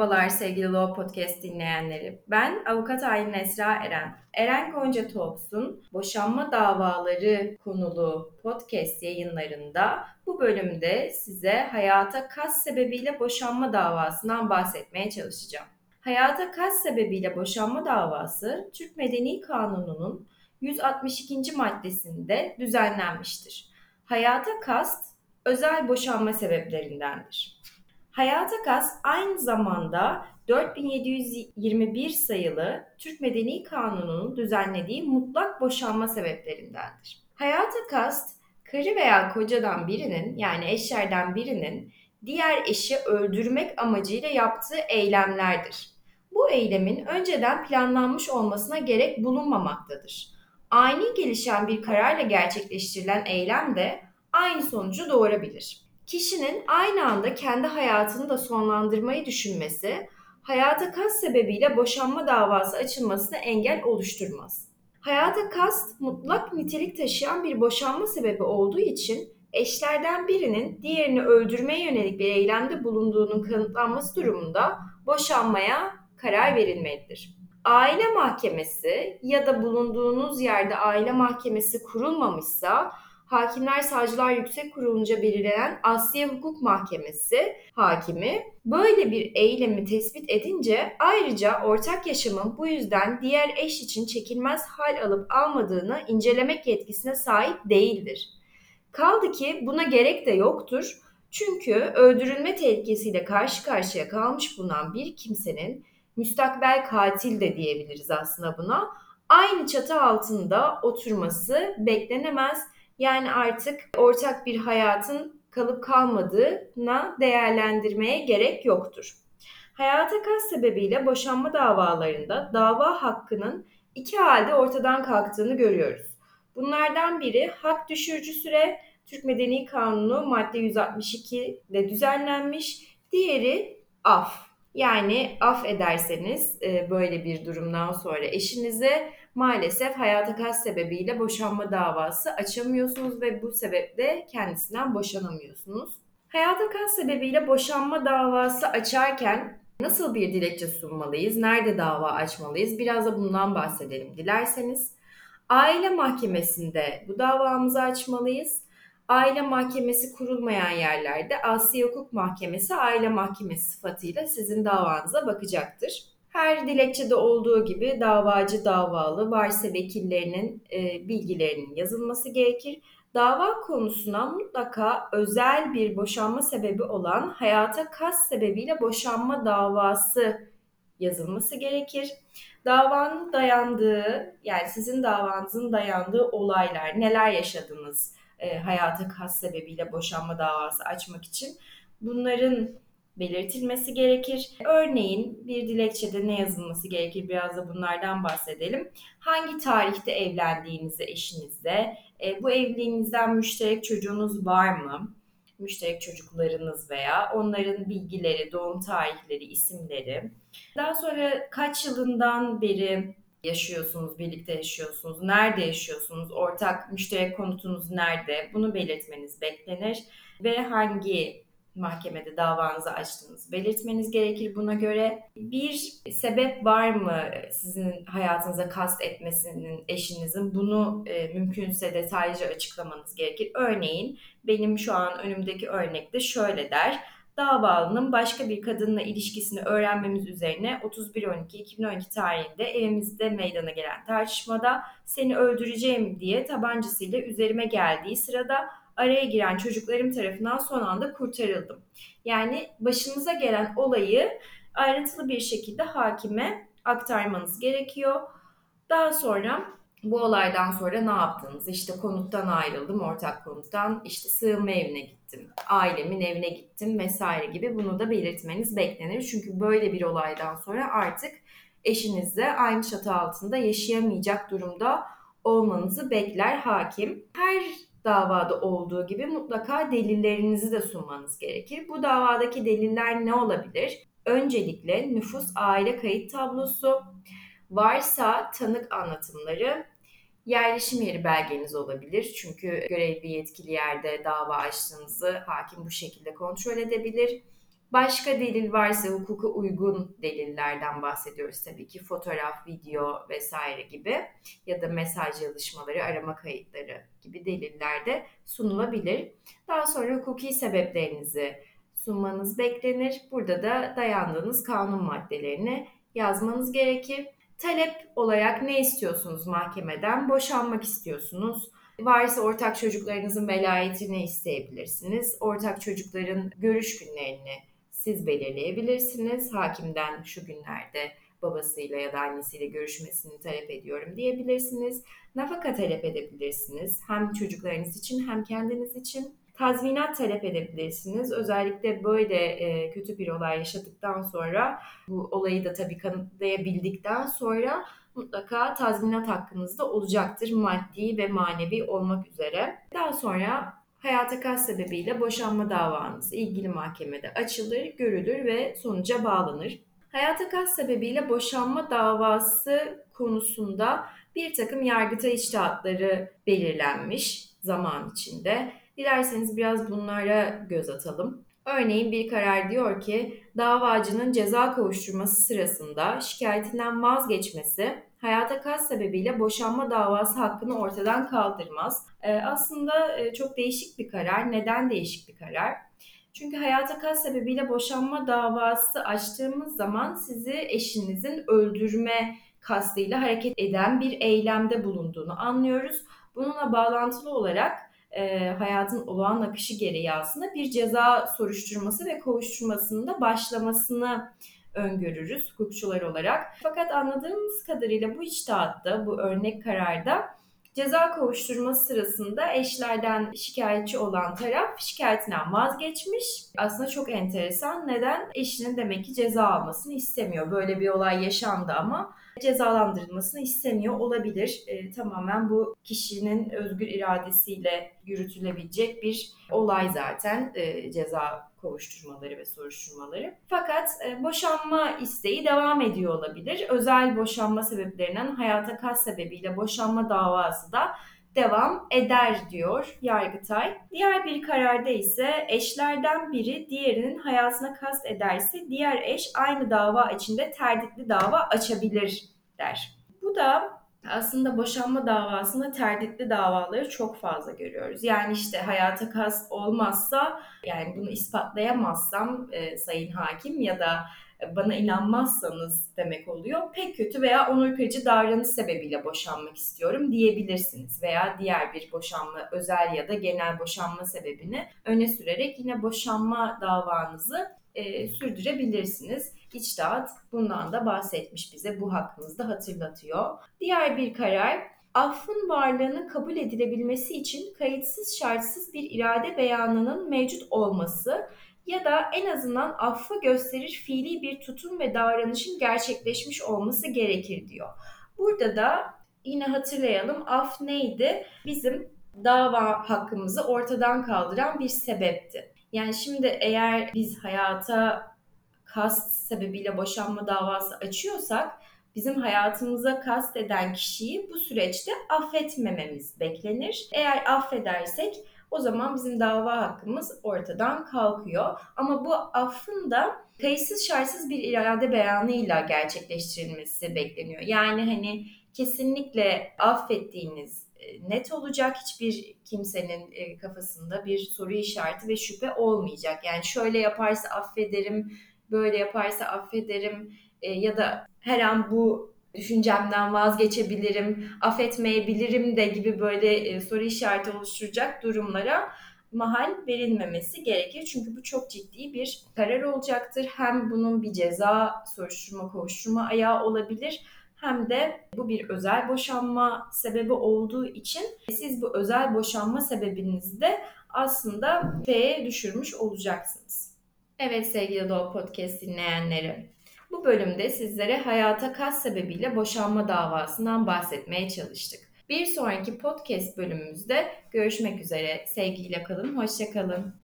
Merhabalar sevgili Law Podcast dinleyenleri. Ben avukat Aylin Esra Eren. Eren Gonca Talks'un boşanma davaları konulu podcast yayınlarında bu bölümde size hayata kas sebebiyle boşanma davasından bahsetmeye çalışacağım. Hayata kas sebebiyle boşanma davası Türk Medeni Kanunu'nun 162. maddesinde düzenlenmiştir. Hayata kast özel boşanma sebeplerindendir. Hayata Kas aynı zamanda 4721 sayılı Türk Medeni Kanunu'nun düzenlediği mutlak boşanma sebeplerindendir. Hayata kast, karı veya kocadan birinin yani eşlerden birinin diğer eşi öldürmek amacıyla yaptığı eylemlerdir. Bu eylemin önceden planlanmış olmasına gerek bulunmamaktadır. Ani gelişen bir kararla gerçekleştirilen eylem de aynı sonucu doğurabilir kişinin aynı anda kendi hayatını da sonlandırmayı düşünmesi, hayata kast sebebiyle boşanma davası açılmasına engel oluşturmaz. Hayata kast mutlak nitelik taşıyan bir boşanma sebebi olduğu için eşlerden birinin diğerini öldürmeye yönelik bir eylemde bulunduğunun kanıtlanması durumunda boşanmaya karar verilmelidir. Aile mahkemesi ya da bulunduğunuz yerde aile mahkemesi kurulmamışsa Hakimler Savcılar Yüksek Kurulu'nca belirlenen Asya Hukuk Mahkemesi hakimi böyle bir eylemi tespit edince ayrıca ortak yaşamın bu yüzden diğer eş için çekilmez hal alıp almadığını incelemek yetkisine sahip değildir. Kaldı ki buna gerek de yoktur. Çünkü öldürülme tehlikesiyle karşı karşıya kalmış bulunan bir kimsenin müstakbel katil de diyebiliriz aslında buna. Aynı çatı altında oturması beklenemez yani artık ortak bir hayatın kalıp kalmadığına değerlendirmeye gerek yoktur. Hayata kas sebebiyle boşanma davalarında dava hakkının iki halde ortadan kalktığını görüyoruz. Bunlardan biri hak düşürücü süre Türk Medeni Kanunu madde 162 ile düzenlenmiş. Diğeri af. Yani af ederseniz e, böyle bir durumdan sonra eşinize maalesef hayata kas sebebiyle boşanma davası açamıyorsunuz ve bu sebeple kendisinden boşanamıyorsunuz. Hayata kas sebebiyle boşanma davası açarken nasıl bir dilekçe sunmalıyız, nerede dava açmalıyız biraz da bundan bahsedelim dilerseniz. Aile mahkemesinde bu davamızı açmalıyız. Aile mahkemesi kurulmayan yerlerde Asya Hukuk Mahkemesi aile mahkemesi sıfatıyla sizin davanıza bakacaktır. Her dilekçede olduğu gibi davacı davalı varsa vekillerinin e, bilgilerinin yazılması gerekir. Dava konusuna mutlaka özel bir boşanma sebebi olan hayata kas sebebiyle boşanma davası yazılması gerekir. Davanın dayandığı yani sizin davanızın dayandığı olaylar neler yaşadınız e, hayata kas sebebiyle boşanma davası açmak için bunların belirtilmesi gerekir. Örneğin bir dilekçede ne yazılması gerekir biraz da bunlardan bahsedelim. Hangi tarihte evlendiğinizi eşinizle, e, bu evliliğinizden müşterek çocuğunuz var mı? Müşterek çocuklarınız veya onların bilgileri, doğum tarihleri, isimleri. Daha sonra kaç yılından beri yaşıyorsunuz, birlikte yaşıyorsunuz, nerede yaşıyorsunuz, ortak müşterek konutunuz nerede bunu belirtmeniz beklenir ve hangi mahkemede davanızı açtığınızı belirtmeniz gerekir buna göre. Bir sebep var mı sizin hayatınıza kast etmesinin eşinizin? Bunu e, mümkünse detaylıca açıklamanız gerekir. Örneğin benim şu an önümdeki örnekte şöyle der. Davalının başka bir kadınla ilişkisini öğrenmemiz üzerine 31.12.2012 tarihinde evimizde meydana gelen tartışmada seni öldüreceğim diye tabancasıyla üzerime geldiği sırada araya giren çocuklarım tarafından son anda kurtarıldım. Yani başınıza gelen olayı ayrıntılı bir şekilde hakime aktarmanız gerekiyor. Daha sonra bu olaydan sonra ne yaptınız? İşte konuttan ayrıldım, ortak konuttan, işte sığınma evine gittim, ailemin evine gittim vesaire gibi bunu da belirtmeniz beklenir. Çünkü böyle bir olaydan sonra artık eşinizle aynı çatı altında yaşayamayacak durumda olmanızı bekler hakim. Her davada olduğu gibi mutlaka delillerinizi de sunmanız gerekir. Bu davadaki deliller ne olabilir? Öncelikle nüfus aile kayıt tablosu, varsa tanık anlatımları, yerleşim yeri belgeniz olabilir. Çünkü görevli yetkili yerde dava açtığınızı hakim bu şekilde kontrol edebilir. Başka delil varsa hukuka uygun delillerden bahsediyoruz tabii ki. Fotoğraf, video vesaire gibi ya da mesaj yazışmaları, arama kayıtları gibi deliller de sunulabilir. Daha sonra hukuki sebeplerinizi sunmanız beklenir. Burada da dayandığınız kanun maddelerini yazmanız gerekir. Talep olarak ne istiyorsunuz mahkemeden? Boşanmak istiyorsunuz. Varsa ortak çocuklarınızın velayetini isteyebilirsiniz. Ortak çocukların görüş günlerini siz belirleyebilirsiniz. Hakimden şu günlerde babasıyla ya da annesiyle görüşmesini talep ediyorum diyebilirsiniz. Nafaka talep edebilirsiniz. Hem çocuklarınız için hem kendiniz için. Tazminat talep edebilirsiniz. Özellikle böyle e, kötü bir olay yaşadıktan sonra bu olayı da tabii kanıtlayabildikten sonra mutlaka tazminat hakkınız da olacaktır maddi ve manevi olmak üzere. Daha sonra hayata kas sebebiyle boşanma davanız ilgili mahkemede açılır, görülür ve sonuca bağlanır. Hayata kas sebebiyle boşanma davası konusunda bir takım yargıtay içtihatları belirlenmiş zaman içinde. Dilerseniz biraz bunlara göz atalım. Örneğin bir karar diyor ki davacının ceza kovuşturması sırasında şikayetinden vazgeçmesi hayata kas sebebiyle boşanma davası hakkını ortadan kaldırmaz. Ee, aslında e, çok değişik bir karar. Neden değişik bir karar? Çünkü hayata kas sebebiyle boşanma davası açtığımız zaman sizi eşinizin öldürme kastıyla hareket eden bir eylemde bulunduğunu anlıyoruz. Bununla bağlantılı olarak e, hayatın olağan akışı gereği aslında bir ceza soruşturması ve kovuşturmasında başlamasını öngörürüz hukukçular olarak. Fakat anladığımız kadarıyla bu içtihatta, bu örnek kararda ceza kovuşturması sırasında eşlerden şikayetçi olan taraf şikayetinden vazgeçmiş. Aslında çok enteresan. Neden? Eşinin demek ki ceza almasını istemiyor. Böyle bir olay yaşandı ama cezalandırılmasını istemiyor olabilir. E, tamamen bu kişinin özgür iradesiyle yürütülebilecek bir olay zaten e, ceza kovuşturmaları ve soruşturmaları. Fakat e, boşanma isteği devam ediyor olabilir. Özel boşanma sebeplerinden hayata kas sebebiyle boşanma davası da devam eder diyor Yargıtay. Diğer bir kararda ise eşlerden biri diğerinin hayatına kast ederse diğer eş aynı dava içinde terditli dava açabilir der. Bu da aslında boşanma davasında terditli davaları çok fazla görüyoruz. Yani işte hayata kast olmazsa yani bunu ispatlayamazsam e, sayın hakim ya da bana inanmazsanız demek oluyor. Pek kötü veya onur kırıcı davranış sebebiyle boşanmak istiyorum diyebilirsiniz. Veya diğer bir boşanma, özel ya da genel boşanma sebebini öne sürerek yine boşanma davanızı e, sürdürebilirsiniz. İçtihat bundan da bahsetmiş bize. Bu hakkımızda hatırlatıyor. Diğer bir karar affın varlığının kabul edilebilmesi için kayıtsız şartsız bir irade beyanının mevcut olması ya da en azından affı gösterir fiili bir tutum ve davranışın gerçekleşmiş olması gerekir diyor. Burada da yine hatırlayalım af neydi? Bizim dava hakkımızı ortadan kaldıran bir sebepti. Yani şimdi eğer biz hayata kast sebebiyle boşanma davası açıyorsak bizim hayatımıza kast eden kişiyi bu süreçte affetmememiz beklenir. Eğer affedersek o zaman bizim dava hakkımız ortadan kalkıyor. Ama bu affın da kayıtsız şartsız bir irade beyanıyla gerçekleştirilmesi bekleniyor. Yani hani kesinlikle affettiğiniz e, net olacak. Hiçbir kimsenin e, kafasında bir soru işareti ve şüphe olmayacak. Yani şöyle yaparsa affederim, böyle yaparsa affederim e, ya da her an bu düşüncemden vazgeçebilirim, affetmeyebilirim de gibi böyle soru işareti oluşturacak durumlara mahal verilmemesi gerekir. Çünkü bu çok ciddi bir karar olacaktır. Hem bunun bir ceza soruşturma, kovuşturma ayağı olabilir hem de bu bir özel boşanma sebebi olduğu için siz bu özel boşanma sebebinizi de aslında F'ye düşürmüş olacaksınız. Evet sevgili Doğu Podcast dinleyenleri. Bu bölümde sizlere hayata kas sebebiyle boşanma davasından bahsetmeye çalıştık. Bir sonraki podcast bölümümüzde görüşmek üzere. Sevgiyle kalın, hoşçakalın.